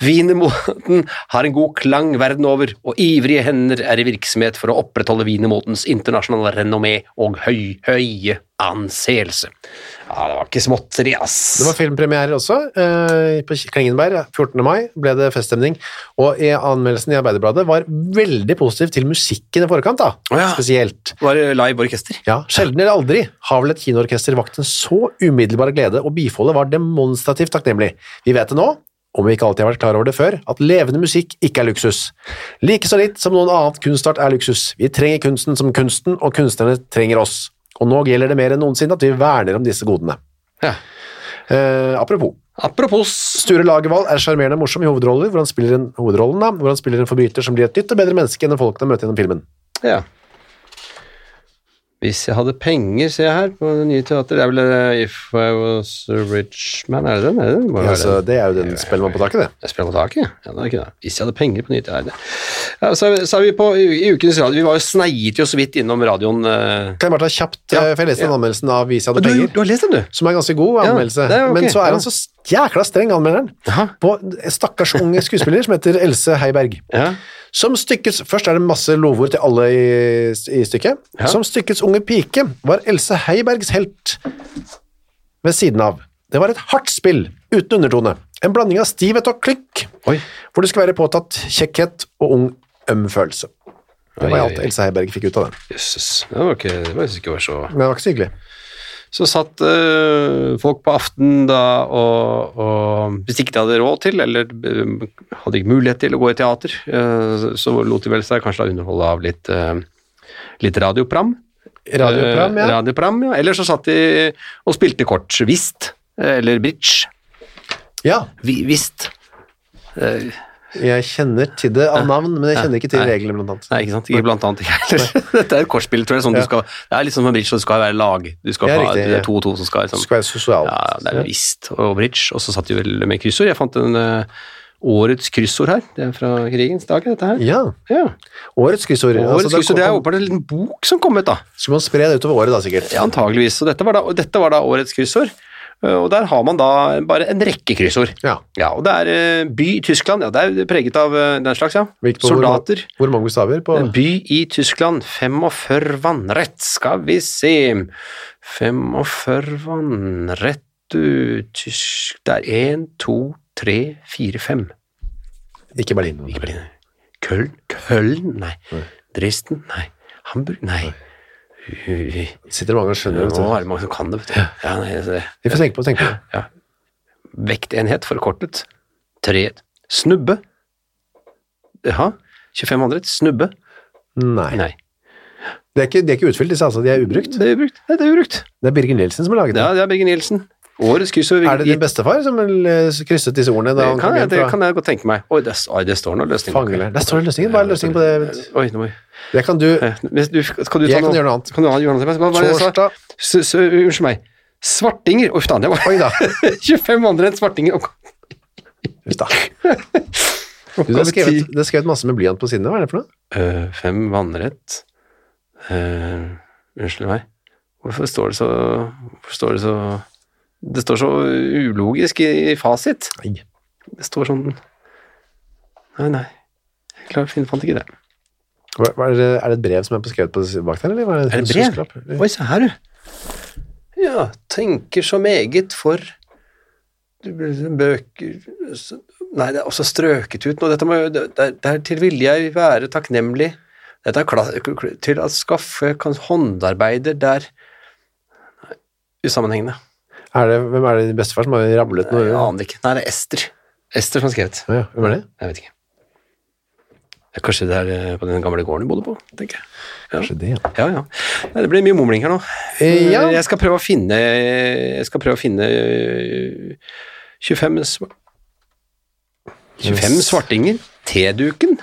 Speaker 1: Wienermoten har en god klang verden over, og ivrige hender er i virksomhet for å opprettholde wienermotens internasjonale renommé og høy, høye anseelse. Ja, det var ikke småtteri, ass.
Speaker 2: Det var filmpremierer også. eh, På Klingenberg 14. mai ble det feststemning, og i anmeldelsen i Arbeiderbladet var veldig positiv til musikken i forkant, da.
Speaker 1: Oh, ja.
Speaker 2: Spesielt.
Speaker 1: Var det live orkester?
Speaker 2: Ja, Sjelden eller aldri har vel et kinoorkester vakt en så umiddelbar glede, og bifoldet var demonstrativt takknemlig. Vi vet det nå, om vi ikke alltid har vært klar over det før, at levende musikk ikke er luksus. Like så litt som noen annet kunstart er luksus. Vi trenger kunsten som kunsten, og kunstnerne trenger oss. Og nå gjelder det mer enn noensinne at vi verner om disse godene.
Speaker 1: Ja.
Speaker 2: Eh, apropos,
Speaker 1: Apropos
Speaker 2: Sture Lagervald er sjarmerende morsom i hovedroller, hvor han spiller en, hovedrollen da, hvor han spiller en forbryter som blir et nytt og bedre menneske enn folkene møter gjennom filmen.
Speaker 1: Ja. Hvis jeg hadde penger, ser jeg her, på det nye teater. Det er vel eh, If I Was a Rich Man, er det den? Er det, den?
Speaker 2: Ja, altså, det er jo den spiller man på taket, det.
Speaker 1: Jeg spiller på taket? Ja, det er ikke det. Hvis jeg hadde penger på nye teater. ja, så, vi- så er vi på i, i Ukens Radio, vi var jo sneiet jo så vidt innom radioen Uh...
Speaker 2: Kan jeg bare ta kjapt,
Speaker 1: Ja,
Speaker 2: eh, for jeg leste den
Speaker 1: ja.
Speaker 2: anmeldelsen av Hvis jeg
Speaker 1: du,
Speaker 2: hadde penger,
Speaker 1: du har lest den, du?
Speaker 2: som er ganske god anmeldelse,
Speaker 1: det er ok,
Speaker 2: men så er
Speaker 1: ja.
Speaker 2: han så jækla streng, anmelderen, på en stakkars unge skuespiller som heter Else Heiberg.
Speaker 1: Ja.
Speaker 2: Som stykkets, først er det masse lovord til alle i, i stykket.
Speaker 1: Ja.
Speaker 2: Som stykkets unge pike var Else Heibergs helt ved siden av. Det var et hardt spill, uten undertone. En blanding av stivhet og klikk,
Speaker 1: Oi.
Speaker 2: hvor det skulle være påtatt kjekkhet og ung øm følelse. Det var alt. Else Heiberg fikk ut av den.
Speaker 1: Jøsses. Det var ikke, det var ikke så
Speaker 2: Men det var ikke så hyggelig.
Speaker 1: Så satt eh, folk på aften da og, og Hvis ikke de hadde råd til, eller eh, hadde ikke mulighet til å gå i teater, eh, så lot de vel seg kanskje da underholde av litt, litt radiopram.
Speaker 2: Radioprogram,
Speaker 1: Eh,
Speaker 2: ja.
Speaker 1: radiopram, ja. Eller så satt de og spilte kort. Whist, eller bridge.
Speaker 2: Ja,
Speaker 1: Whist.
Speaker 2: Jeg kjenner til det av navn, men jeg kjenner ikke til reglene, blant annet.
Speaker 1: Nei, ikke sant? Ikke blant annet ikke heller. Dette er et kortspill, tror jeg. Sånn
Speaker 2: Ja.
Speaker 1: du skal, det er litt sånn som bridge, så du skal være lag. Du skal
Speaker 2: Ja,
Speaker 1: ha
Speaker 2: riktig,
Speaker 1: er to og to som skal liksom,
Speaker 2: skal være sosialt.
Speaker 1: Ja, det er visst. Og bridge. Og så satt de vel med kryssord. Jeg fant en eh, årets kryssord her. Det er fra krigens dag, dette her.
Speaker 2: Ja,
Speaker 1: Ja.
Speaker 2: årets kryssord.
Speaker 1: Årets
Speaker 2: Altså,
Speaker 1: kryssord, det er åpenbart en liten bok som kom ut, da.
Speaker 2: Skal man spre det utover året da, sikkert?
Speaker 1: Ja, antageligvis. Så dette var da, og dette var da årets kryssord. Eh, Og der har man da bare en rekke kryssord.
Speaker 2: Ja.
Speaker 1: Ja, og det er eh, by i Tyskland. Ja, det er preget av eh, den slags, ja.
Speaker 2: Hvilket-
Speaker 1: Soldater.
Speaker 2: Hvor mange bokstaver på
Speaker 1: by i Tyskland, 45 vannrett, skal vi se. 45 vannrett, du, tysk Det er 1, 2, 3, 4, 5.
Speaker 2: Ikke Berlin.
Speaker 1: Ikke Berlin. Køln? Køln? Nei. Dresden? Nei. Hamburg? Nei. Ui,
Speaker 2: Sitter mange og skjønner det.
Speaker 1: Nå er det mange som kan det, vet du. Ja, nei, det.
Speaker 2: Vi får tenke på tenke på det.
Speaker 1: ja. Vektenhet forkortet. Tre. Snubbe. Jaha. 25 andre Snubbe.
Speaker 2: Nei.
Speaker 1: Nei.
Speaker 2: Det er ikke, de er ikke utfylt, disse altså. De er ubrukt.
Speaker 1: Det er ubrukt. Nei, det er ubrukt.
Speaker 2: Det er Birger Nielsen som har laget det.
Speaker 1: Ja, det er Birger Nielsen. Årets kryssord.
Speaker 2: Er det din bestefar som eh, krysset disse ordene da
Speaker 1: Det kan, jeg, det kan jeg godt tenke meg. Oi, det, det står noe løsning.
Speaker 2: Fangeleiren? Der står det løsningen. Hva er løsningen på det?
Speaker 1: Oi, nå må jeg...
Speaker 2: Det kan du
Speaker 1: Eh, du, kan du ta
Speaker 2: Jeg kan gjøre noe annet.
Speaker 1: Kan du gjøre noe annet?
Speaker 2: Torsdag
Speaker 1: Unnskyld meg. Svartinger. Uff da, det var
Speaker 2: Oi da.
Speaker 1: 25 andre enn svartinger.
Speaker 2: Uff da. Du, det, er skrevet, det er skrevet masse med blyant på sidene. Hva er det for noe?
Speaker 1: Uh, fem vannrett. uh, unnskyld meg. Hvorfor står det så Hvorfor står det så Det står så ulogisk i, i fasit.
Speaker 2: Nei.
Speaker 1: Det står sånn Nei, nei. Jeg klarer, finner- fant ikke det.
Speaker 2: Hva, hva er, det, er det et brev som er beskrevet på bak der, eller?
Speaker 1: Er det
Speaker 2: en
Speaker 1: brev?
Speaker 2: huskelapp?
Speaker 1: Oi, se her, du. Ja, tenker så meget for Bøker Nei, det er også strøket ut noe. Dette må, det, det, dertil ville jeg være takknemlig. Dette er klass, til å skaffe håndarbeider der Usammenhengende.
Speaker 2: Er det, hvem er det din bestefar som har rablet noe?
Speaker 1: Jeg aner ikke. Nei, det er Ester. Ester som har skrevet.
Speaker 2: Ja, ja. Hvem er det?
Speaker 1: Jeg vet ikke. Kanskje det er eh, på den gamle gården du bodde på, tenker jeg. Ja.
Speaker 2: Kanskje det, ja.
Speaker 1: Ja, ja. Nei, Det blir mye mumling her nå.
Speaker 2: Eh, ja.
Speaker 1: Jeg skal prøve å finne Jeg skal prøve å finne eh, 25 25 svartinger. T-duken.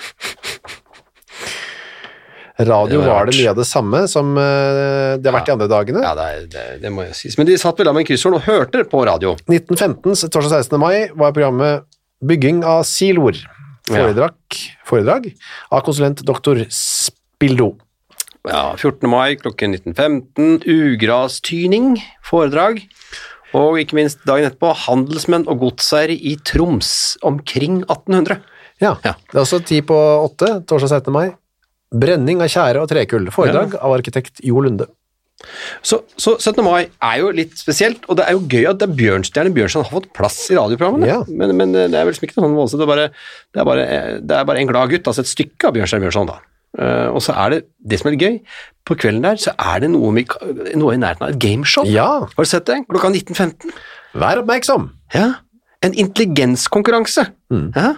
Speaker 2: Radio
Speaker 1: Det var
Speaker 2: var det mye av det samme som eh, det har vært de andre dagene.
Speaker 1: Ja, det, er, det, det må jeg sies. Men de satt vel av med kryssord og hørte på radio.
Speaker 2: 1915, torsdag 16. mai, var programmet Bygging av siloer. Foredrag, foredrag av konsulent dr. Spildo.
Speaker 1: Ja, 14. mai klokken 19.15, ugrastyning, foredrag. Og ikke minst dagen etterpå, handelsmenn og godseiere i Troms omkring 1800.
Speaker 2: Ja,
Speaker 1: Ja.
Speaker 2: det er også ti på åtte, torsdag 16. mai. Brenning av tjære og trekull. Foredrag av arkitekt Jo Lunde.
Speaker 1: Så, så 17. mai er jo litt spesielt, og det er jo gøy at det er Bjørnstjerne Bjørnson har fått plass i radioprogrammene.
Speaker 2: Ja.
Speaker 1: Men, men det er vel ikke noe sånn voldsomt, det det er bare, det er bare en glad gutt, altså et stykke av Bjørnstjerne Bjørnson da. Uh, og så er det, det som er gøy, på kvelden der så er det noe, noe i nærheten av et gameshow.
Speaker 2: Ja,
Speaker 1: Har du sett det? Klokka 19.15.
Speaker 2: vær oppmerksom.
Speaker 1: Ja. En intelligenskonkurranse. Ja.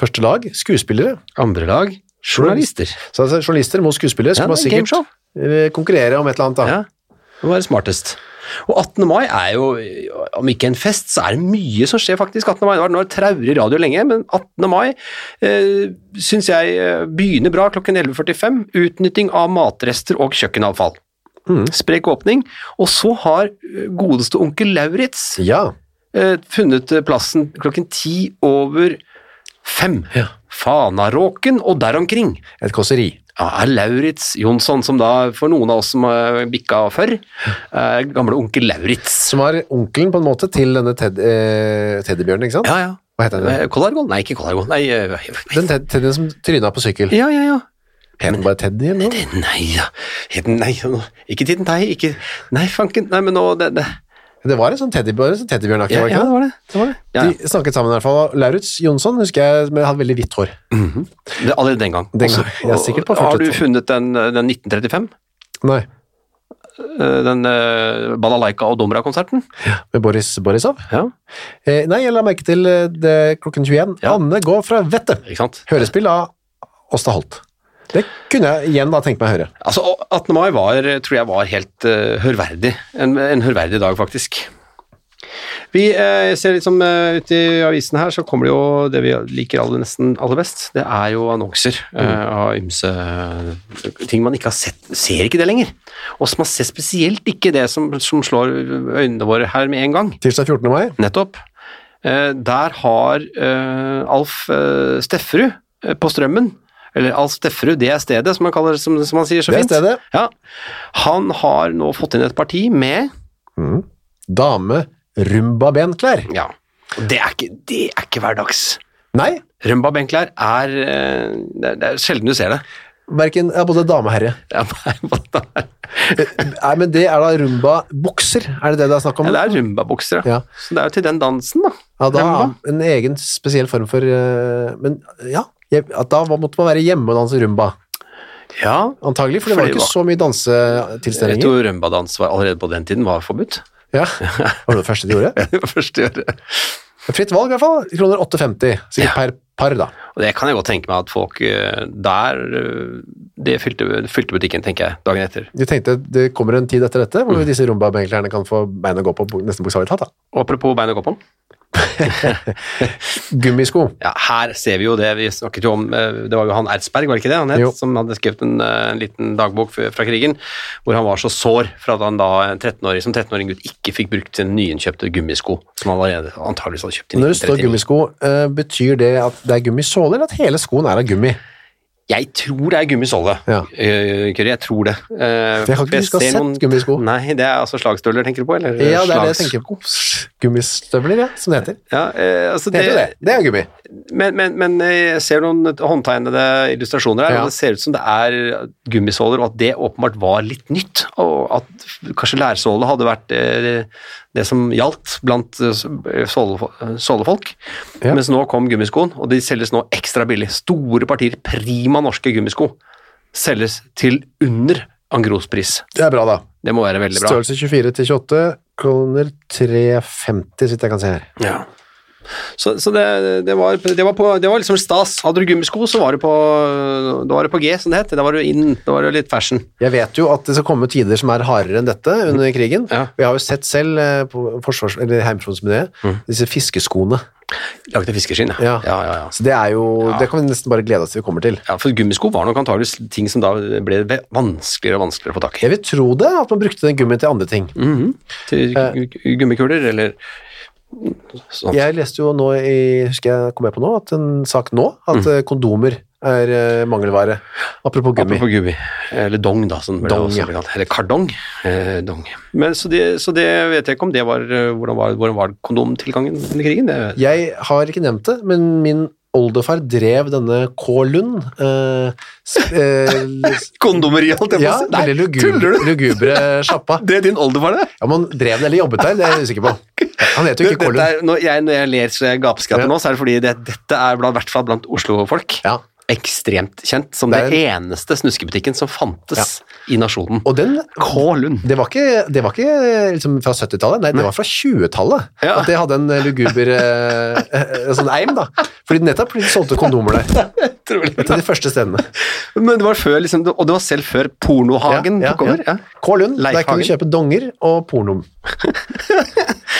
Speaker 2: Første lag, skuespillere.
Speaker 1: Andre lag, journalister.
Speaker 2: Så altså, journalister mot skuespillere
Speaker 1: Ja,
Speaker 2: man
Speaker 1: er
Speaker 2: sikkert
Speaker 1: gameshow.
Speaker 2: eh, konkurrere om et eller annet. Da.
Speaker 1: Ja, det må være smartest. Og 18. mai er jo, om ikke en fest, så er det mye som skjer faktisk 18. mai. Nå har traurig radio lenge, men 18. mai eh, syns jeg eh, begynner bra klokken 11.45. Utnytting av matrester og kjøkkenavfall. Sprek åpning. Og så har eh, godeste onkel Lauritz
Speaker 2: Ja.
Speaker 1: eh, funnet plassen klokken ti over fem.
Speaker 2: Ja.
Speaker 1: Fanaråken og der omkring.
Speaker 2: Et kåseri.
Speaker 1: Ja, er Lauritz Jonsson, som da for noen av oss som har bikka før, er gamle onkel Lauritz.
Speaker 2: Som var onkelen på en måte til denne ted eh, teddybjørnen, ikke sant?
Speaker 1: Ja, ja.
Speaker 2: Hva heter den?
Speaker 1: Kolargon? Nei, ikke Kolargon. Nei, eh,
Speaker 2: Den ted teddyen som tryna på sykkel.
Speaker 1: ja, ja, ja.
Speaker 2: Het den bare Teddy eller noe?
Speaker 1: Nei, ja. Het Nei, ikke Titten Tei, ikke Nei, fanken. Nei, men nå det, det.
Speaker 2: Det var en sånn teddybjørn, sånn teddybjørnaktig,
Speaker 1: Ja,
Speaker 2: var det
Speaker 1: ja, det var det. det, var det. Ja,
Speaker 2: De snakket sammen i hvert fall. Lauritz Jonsson husker jeg men hadde veldig hvitt hår.
Speaker 1: det, allerede den gang.
Speaker 2: Den
Speaker 1: Også-
Speaker 2: gang. Jeg er sikkert på
Speaker 1: Har du funnet den, den 1935?
Speaker 2: Nei,
Speaker 1: Eh, Den uh, Balalaika og Domra-konserten?
Speaker 2: med Boris Borisov.
Speaker 1: Ja,
Speaker 2: Eh, nei, jeg la merke til eh, det klokken 21.
Speaker 1: Ja.
Speaker 2: Anne går fra vettet. Hørespill av Åsta Holt. Det kunne jeg igjen da tenke meg å høre.
Speaker 1: Altså, 18. mai var, tror jeg var helt uh, hørverdig. En, en hørverdig dag, faktisk. Vi eh, ser liksom uh, ute i avisen her, så kommer det jo det vi liker aller, nesten aller best. Det er jo annonser eh, av ymse ting man ikke har sett. Ser ikke det lenger. Og man ser spesielt ikke det som, som slår øynene våre her med en gang.
Speaker 2: Tirsdag 14. mai.
Speaker 1: Nettopp. Eh, der har Alf Stefferud på Strømmen, eller Alf Stefferud, det er stedet, som han, kaller, som, som han sier så
Speaker 2: Det er
Speaker 1: fint.
Speaker 2: stedet.
Speaker 1: Ja. Han har nå fått inn et parti med
Speaker 2: Dame rumba-benklær.
Speaker 1: Ja. Det er ikke, det er ikke hverdags.
Speaker 2: Nei,
Speaker 1: Rumba-benklær er eh, det, er- er sjelden du ser det.
Speaker 2: verken ja, både dame og herre.
Speaker 1: Ja, det er-
Speaker 2: Nei, men det er da rumba-bukser. Er det det det er snakk om?
Speaker 1: Ja, det er rumbabukser, ja.
Speaker 2: Ja.
Speaker 1: Så det er jo til den dansen, da.
Speaker 2: Ja, da
Speaker 1: Rumba.
Speaker 2: en egen spesiell form for eh, Men ja, at da måtte man være hjemme og danse rumba.
Speaker 1: Ja.
Speaker 2: Antagelig, for det var ikke så mye
Speaker 1: Jeg
Speaker 2: dansetilstelninger.
Speaker 1: tror rumbadans var allerede på den tiden var forbudt.
Speaker 2: Ja. Var det det første de gjorde?
Speaker 1: Det var første gjorde.
Speaker 2: Fritt valg, i hvert fall. Kroner 8,50. Sikkert
Speaker 1: Ja.
Speaker 2: per par, da.
Speaker 1: Og det kan jeg godt tenke meg at folk eh, der eh, Det fylte, fylte butikken, tenker jeg, dagen etter.
Speaker 2: De tenkte det kommer en tid etter dette
Speaker 1: Mm.
Speaker 2: hvor disse rumba-benklærne kan få bein å gå på, nesten bokstavelig talt. da.
Speaker 1: Apropos bein å gå på.
Speaker 2: Gummisko.
Speaker 1: Ja, her ser vi jo det vi snakket jo om, eh, det var jo han Ertsberg, var det ikke det han het,
Speaker 2: Jo.
Speaker 1: som hadde skrevet en, eh, en liten dagbok fra krigen, hvor han var så sår for at han da en 13-åring, som 13-åring gutt ikke fikk brukt sin nyinnkjøpte gummisko, som han allerede antageligvis hadde kjøpt i
Speaker 2: Når det står gummisko, eh, betyr det at det er gummisåler, eller at hele skoen er av gummi?
Speaker 1: Jeg tror det er gummisåle,
Speaker 2: Ja.
Speaker 1: Eh, jeg tror det. Eh,
Speaker 2: jeg har ikke huske sett noen... gummisko.
Speaker 1: Nei, det er altså slagstøvler, tenker du på? Eller
Speaker 2: Ja, det er det jeg tenker på. Gummistøvler, ja, som det heter.
Speaker 1: Ja, eh, altså
Speaker 2: Det det. Det er gummi.
Speaker 1: Men, men, men jeg ser noen håndtegnede illustrasjoner her,
Speaker 2: Ja.
Speaker 1: og det ser ut som det er gummisåler, og at det åpenbart var litt nytt, og at kanskje lærsåle hadde vært det som gjaldt blant eh, sålefolk.
Speaker 2: Ja.
Speaker 1: Mens nå kom gummiskoen, og de selges nå ekstra billig. Store partier prima norske gummisko selges til under angrospris.
Speaker 2: Det er bra, da.
Speaker 1: Det må være veldig bra.
Speaker 2: Størrelse 24 til 28, kroner 350, sitter jeg kan se her.
Speaker 1: Ja. Så, så det, det, var, det, var på, det var liksom stas. Hadde du gummisko, så var det på, da var på G, som det het. Da var du inn, da var det litt fashion.
Speaker 2: Jeg vet jo at det skal komme tider som er hardere enn dette under krigen.
Speaker 1: Ja.
Speaker 2: Jeg har jo sett selv eh, på forsvars, eller Heimforsmuseet disse fiskeskoene.
Speaker 1: Lagde fiskeskinn,
Speaker 2: Ja.
Speaker 1: ja, ja, ja.
Speaker 2: Så det er jo, det kan vi nesten bare glede oss til vi kommer til.
Speaker 1: ja for gummisko var nok antageligvis ting som da ble vanskeligere og vanskeligere å få tak i.
Speaker 2: Jeg vil tro det, at man brukte den gummien til andre ting.
Speaker 1: Mhm. Til gummikuler, eller Sånn.
Speaker 2: Jeg leste jo nå i, husker jeg kom jeg på nå, at en sak nå, at mm. kondomer er eh, mangelvare. Apropos gummi.
Speaker 1: Apropos gummi. Eller dong, da, det
Speaker 2: Dong, ja.
Speaker 1: Eller kardong. Eh, dong. Men, så, det, så det vet jeg ikke om det var eh, Hvordan var, hvordan var kondomtilgangen under krigen?
Speaker 2: Jeg har ikke nevnt det, men min oldefar drev denne K-Lund. Eh, s- eh,
Speaker 1: Kondomeri, holdt
Speaker 2: ja, veldig lugubre, lugubre sjappa.
Speaker 1: Det er din oldefar, det?
Speaker 2: Ja, men drev den eller jobbet der, det er jeg usikker på. Han heter jo ikke K-Lund.
Speaker 1: er, når, jeg, når jeg ler så jeg gapskratter
Speaker 2: Ja.
Speaker 1: nå, så er det fordi det, dette er blant, i hvert fall blant Oslo-folk
Speaker 2: Ja.
Speaker 1: Ekstremt kjent som
Speaker 2: er
Speaker 1: eneste snuskebutikken som fantes i nasjonen.
Speaker 2: Og den
Speaker 1: K. Lund.
Speaker 2: Det var ikke, det var ikke liksom fra 70-tallet, nei, det var fra 20-tallet
Speaker 1: Ja.
Speaker 2: at det hadde en eh, luguber eh, eh, sånn eim, da. Fordi nettopp de solgte kondomer der. Et av de første stedene.
Speaker 1: Men det var før, liksom, og det var selv før Pornohagen
Speaker 2: Ja, ja,
Speaker 1: tok over.
Speaker 2: ja.
Speaker 1: Ja.
Speaker 2: K. Lund, der kunne du kjøpe donger og pornom.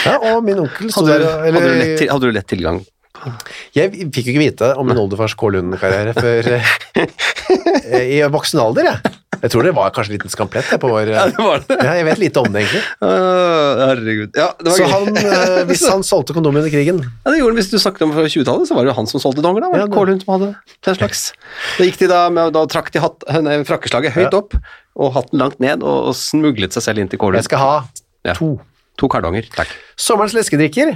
Speaker 2: Ja, og min onkel sto
Speaker 1: Hadde, du,
Speaker 2: og
Speaker 1: hadde, du lett, hadde du lett tilgang?
Speaker 2: Jeg fikk jo ikke vite om min oldefars K. Lund-karriere før eh, i voksen alder, jeg. Jeg tror det var kanskje en liten skamplett på vår
Speaker 1: Ja, det var det.
Speaker 2: Ja, jeg vet lite om det, egentlig.
Speaker 1: Uh, herregud. Ja, det var
Speaker 2: Så
Speaker 1: gøy.
Speaker 2: han, eh, hvis han solgte kondomer under krigen
Speaker 1: Ja, det gjorde han Hvis du snakket om fra 20-tallet, så var det jo han som solgte donger. da, var
Speaker 2: Ja,
Speaker 1: det
Speaker 2: det-
Speaker 1: Kålund som hadde den slags. Da gikk de da, med, da trakk de hatt, nei, frakkeslaget høyt
Speaker 2: Ja.
Speaker 1: opp, og hatten langt ned, og, og smuglet seg selv inn til Kålund.
Speaker 2: Jeg skal ha
Speaker 1: Ja.
Speaker 2: to.
Speaker 1: To kardonger, takk.
Speaker 2: Sommerens leskedrikker.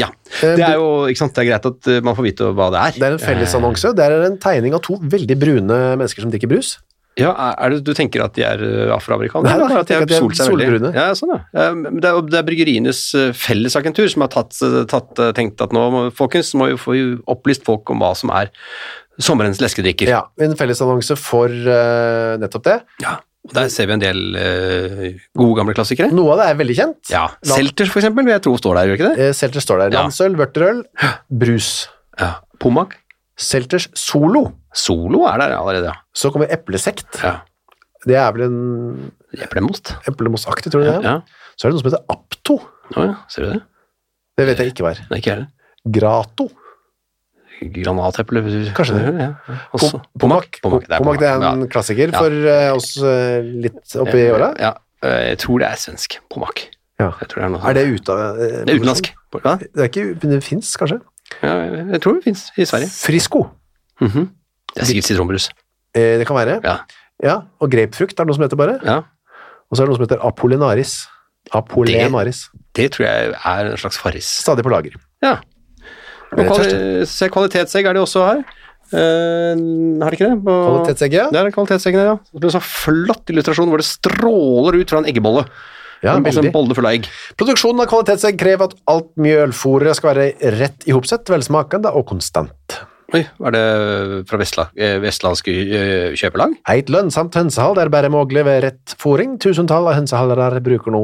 Speaker 1: Ja,
Speaker 2: Eh,
Speaker 1: det er jo ikke sant, det er greit at uh, man får vite hva det er.
Speaker 2: Det er en fellesannonse. Det er en tegning av to veldig brune mennesker som drikker brus.
Speaker 1: Ja, Er det du tenker at de er afroamerikanere?
Speaker 2: Nei, da,
Speaker 1: at de har solt seg veldig? Ja, sånn, ja. Eh, Det er, det er Bryggerienes fellesagentur som har tatt, tatt, tenkt at nå, folkens, må vi få opplyst folk om hva som er sommerens leskedrikker.
Speaker 2: Ja, En fellesannonse for uh, nettopp det.
Speaker 1: Ja, og Der ser vi en del uh, gode gamle klassikere.
Speaker 2: Noe av det er veldig kjent.
Speaker 1: Ja,
Speaker 2: La-
Speaker 1: Selter for eksempel, vil jeg tro står der, gjør ikke det?
Speaker 2: Eh, Selters står der.
Speaker 1: Ja.
Speaker 2: Landsøl, vørterøl, brus.
Speaker 1: Ja. Pommac.
Speaker 2: Selters Solo.
Speaker 1: Solo er der allerede, ja.
Speaker 2: Så kommer eplesekt.
Speaker 1: ja.
Speaker 2: Det er vel en
Speaker 1: Eplemost.
Speaker 2: eplemos-aktig, tror du det?
Speaker 1: Ja.
Speaker 2: Så er det noe som heter Apto.
Speaker 1: Å ja, ser du det?
Speaker 2: Det vet jeg ikke hva er.
Speaker 1: Nei, ikke jeg heller.
Speaker 2: Grato.
Speaker 1: Granateple
Speaker 2: Kanskje det.
Speaker 1: Ja, ja. Også-
Speaker 2: Pommac.
Speaker 1: Pommac, det er
Speaker 2: Pommac det er en klassiker for uh, oss uh, litt oppi
Speaker 1: ja.
Speaker 2: åra.
Speaker 1: Ja, eh, jeg tror det er svensk. Pommac.
Speaker 2: Ja.
Speaker 1: Det er
Speaker 2: Er det ute av uh,
Speaker 1: Det er utenlandsk. Hva?
Speaker 2: Det er ikke, det fins kanskje?
Speaker 1: ja, jeg tror det fins i Sverige.
Speaker 2: Frisco.
Speaker 1: Mhm. Det er sikkert sitronbrus.
Speaker 2: Eh, det kan være.
Speaker 1: Ja.
Speaker 2: Ja, og grapefrukt er det noe som heter bare.
Speaker 1: ja.
Speaker 2: Og så er det noe som heter apollinaris. Apollinaris.
Speaker 1: Det tror jeg er en slags farris.
Speaker 2: Stadig på lager.
Speaker 1: Ja. Og se kvalitetsegg er det også her. Uh, har de ikke det? På,
Speaker 2: ja.
Speaker 1: Det er kvalitetseggene, ja. Det blir en så flott illustrasjon hvor det stråler ut fra en eggebolle.
Speaker 2: Ja,
Speaker 1: en, en bolle full av egg.
Speaker 2: Produksjonen av kvalitetsegg krever at alt mjølfôret skal være rett i hopsett, velsmakende og konstant.
Speaker 1: Oi, er det fra Vestla, eh, vestlandske eh, kjøpelag?
Speaker 2: Eit lønnsamt hønsehall der bare mulig ved rett fôring. Tusentall av hønsehallere bruker nå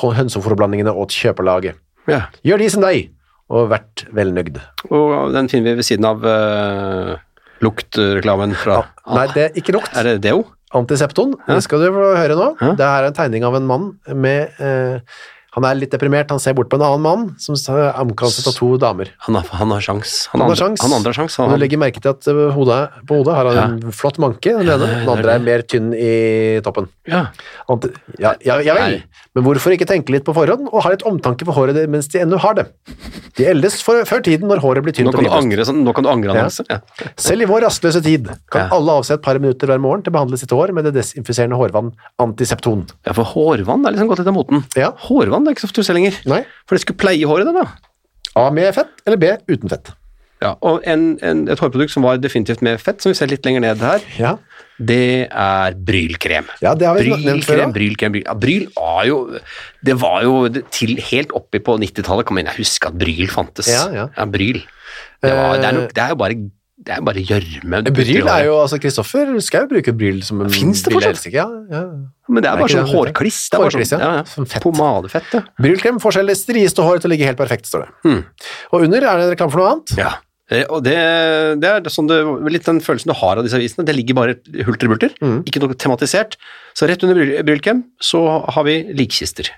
Speaker 2: hønsefòrblandingene åt kjøpelaget.
Speaker 1: Ja.
Speaker 2: Gjør de som deg, og vært velnøyd.
Speaker 1: Og den finner vi ved siden av uh, luktreklamen fra
Speaker 2: Nei, det er ikke lukt.
Speaker 1: Er det Deo?
Speaker 2: Antisepton, det skal du få høre nå.
Speaker 1: Ja.
Speaker 2: Det er en tegning av en mann med eh, Han er litt deprimert, han ser bort på en annen mann som er omkranset av to damer.
Speaker 1: Han har, han har sjans. Han,
Speaker 2: Han har
Speaker 1: andre,
Speaker 2: sjans.
Speaker 1: Han andre har sjans. Han,
Speaker 2: du legger merke til at eh, hodet, på hodet har han en flott manke, den ene. Den
Speaker 1: er
Speaker 2: andre er mer tynn i toppen.
Speaker 1: ja.
Speaker 2: Ja, ja, ja vel, men hvorfor ikke tenke litt på forhånd, og ha litt omtanke for håret mens de ennå har det? De eldes for, før tiden når håret blir tynt og
Speaker 1: kan du
Speaker 2: livløst.
Speaker 1: angre, sånn, nå kan du angre
Speaker 2: Ja.
Speaker 1: annonse. Ja.
Speaker 2: Selv i vår rastløse tid kan
Speaker 1: Ja.
Speaker 2: alle avse et par minutter hver morgen til å behandle sitt hår med det desinfiserende hårvann Antisepton.
Speaker 1: ja, for hårvann er liksom gått litt av moten.
Speaker 2: Ja.
Speaker 1: Hårvann det er ikke så tusse lenger.
Speaker 2: Nei.
Speaker 1: For det skulle pleie håret, det da.
Speaker 2: A med fett, eller B uten fett.
Speaker 1: Ja, og en, en, et hårprodukt som var definitivt med fett, som vi ser litt lenger ned her,
Speaker 2: Ja,
Speaker 1: det er brylkrem.
Speaker 2: ja det har vi nevnt før.
Speaker 1: Brylkrem, brylkrem, bryl. Ja, bryl var jo Det var jo til helt oppi på 90-tallet kan man huske at bryl fantes.
Speaker 2: Ja, ja.
Speaker 1: bryl. Det, var, det, er nok, det er jo bare det er bare gjørme.
Speaker 2: Bryl er jo, altså Kristoffer Schou bruker bryl som en
Speaker 1: Fins det fortsatt?
Speaker 2: Ja, ja.
Speaker 1: Men det
Speaker 2: Er
Speaker 1: er bare sånn
Speaker 2: det det
Speaker 1: hårkliss. Det er bare sånn,
Speaker 2: ja.
Speaker 1: ja, ja.
Speaker 2: Som fett.
Speaker 1: Pomadefett, ja.
Speaker 2: Brylkrem får selv det strieste håret til å ligge helt perfekt, står det.
Speaker 1: Hmm.
Speaker 2: Og under er det reklame for noe annet.
Speaker 1: ja. Eh, Og det, det er sånn det, litt den følelsen du har av disse avisene. Det ligger bare hulter bulter,
Speaker 2: Mm.
Speaker 1: ikke noe tematisert. Så rett under bryl- brylkrem så har vi likkister.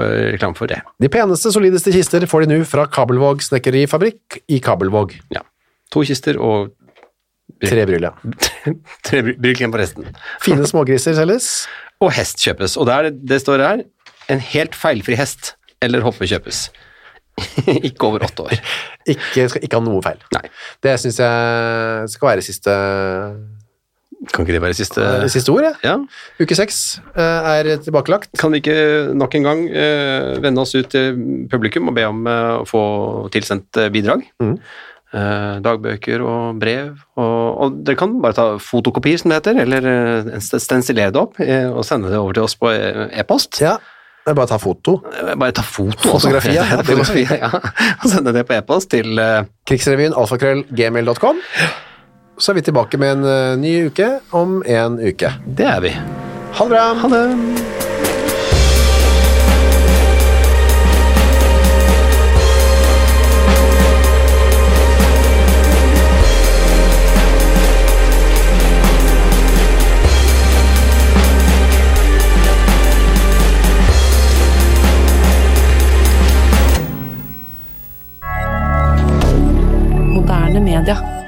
Speaker 1: Reklame for det.
Speaker 2: De peneste, solideste kister får de nå fra Kabelvåg snekkerifabrikk i Kabelvåg.
Speaker 1: Ja. To kister og
Speaker 2: Tre bryll, ja.
Speaker 1: tre bryll igjen på resten.
Speaker 2: Fine smågriser selges.
Speaker 1: Og hest kjøpes. Og der det står her en helt feilfri hest eller hoppe kjøpes. ikke over åtte år.
Speaker 2: Ikke, skal ikke ha noe feil.
Speaker 1: Nei.
Speaker 2: Det syns jeg skal være siste,
Speaker 1: Kan ikke det være siste
Speaker 2: siste ord. Ja.
Speaker 1: Ja.
Speaker 2: Uke seks eh, er tilbakelagt.
Speaker 1: Kan vi ikke nok en gang eh, vende oss ut til publikum og be om eh, å få tilsendt eh, bidrag?
Speaker 2: Mhm.
Speaker 1: Eh, dagbøker og brev. Og, og dere kan bare ta fotokopier, som det heter, eller eh, stensilere det opp eh, og sende det over til oss på e-post.
Speaker 2: Ja, bare ta foto.
Speaker 1: Bare ta foto. også.
Speaker 2: Fotografi, ja.
Speaker 1: Fotografi, ja. Og sende det på e-post til eh,
Speaker 2: Krigsrevyen alfakrøll gmail.com. Så er vi tilbake med en ny uke om en uke.
Speaker 1: Det er vi.
Speaker 2: Ha det bra!
Speaker 1: Ha det.
Speaker 5: Canada.